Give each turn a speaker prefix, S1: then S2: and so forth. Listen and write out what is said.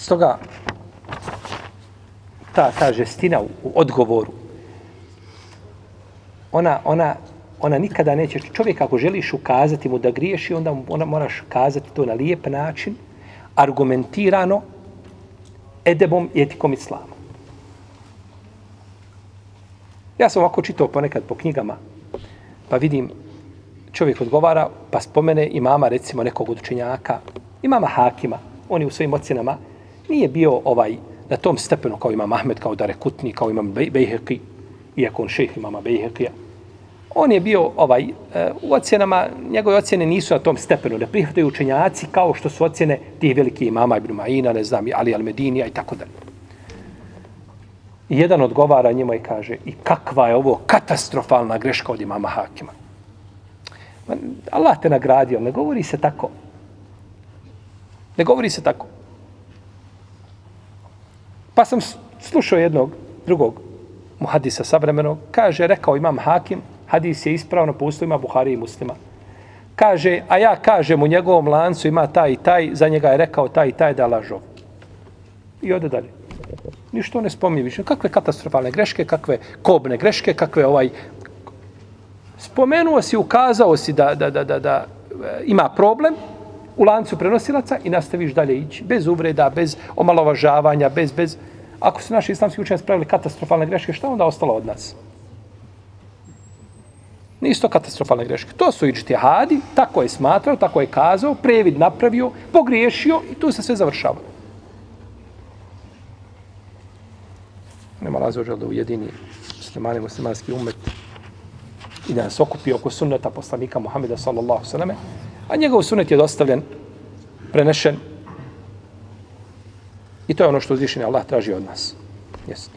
S1: Stoga, ta, ta žestina u, u odgovoru, ona, ona, ona nikada neće, čovjek ako želiš ukazati mu da griješi, onda ona moraš kazati to na lijep način, argumentirano, edebom i etikom islama. Ja sam ovako čitao ponekad po knjigama, pa vidim čovjek odgovara, pa spomene imama, recimo, nekog učenjaka, imama Hakima, oni u svojim ocjenama, nije bio ovaj na tom stepenu kao imam Ahmed, kao Dare Kutni, kao imam Bejheqi, iako on šejh imama Bejheqija. On je bio ovaj, eh, u ocjenama, njegove ocjene nisu na tom stepenu, ne prihvataju učenjaci kao što su ocjene tih velikih imama Ibn Ma'ina, ne znam, Ali Al-Medinija i tako dalje. I jedan odgovara njima i kaže, i kakva je ovo katastrofalna greška od imama Hakima. Allah te nagradio, ne govori se tako. Ne govori se tako. Pa sam slušao jednog drugog muhadisa savremenog, kaže, rekao imam hakim, hadis je ispravno po uslovima Buhari i muslima. Kaže, a ja kažem u njegovom lancu ima taj i taj, za njega je rekao taj i taj da lažo. I ode dalje. Ništo ne spominje više. Kakve katastrofalne greške, kakve kobne greške, kakve ovaj... Spomenuo si, ukazao si da, da, da, da, da e, ima problem u lancu prenosilaca i nastaviš dalje ići. Bez uvreda, bez omalovažavanja, bez, bez... Ako su naši islamski učenjaci pravili katastrofalne greške, šta onda ostalo od nas? Nisu to katastrofalne greške. To su ičtihadi, tako je smatrao, tako je kazao, previd napravio, pogriješio i tu se sve završava. Nema razloža da ujedini muslimani, muslimanski umet i da nas okupi oko sunneta poslanika Muhammeda sallallahu sallame, a njegov sunnet je dostavljen, prenešen i to je ono što uzvišenje Allah traži od nas. Jesi.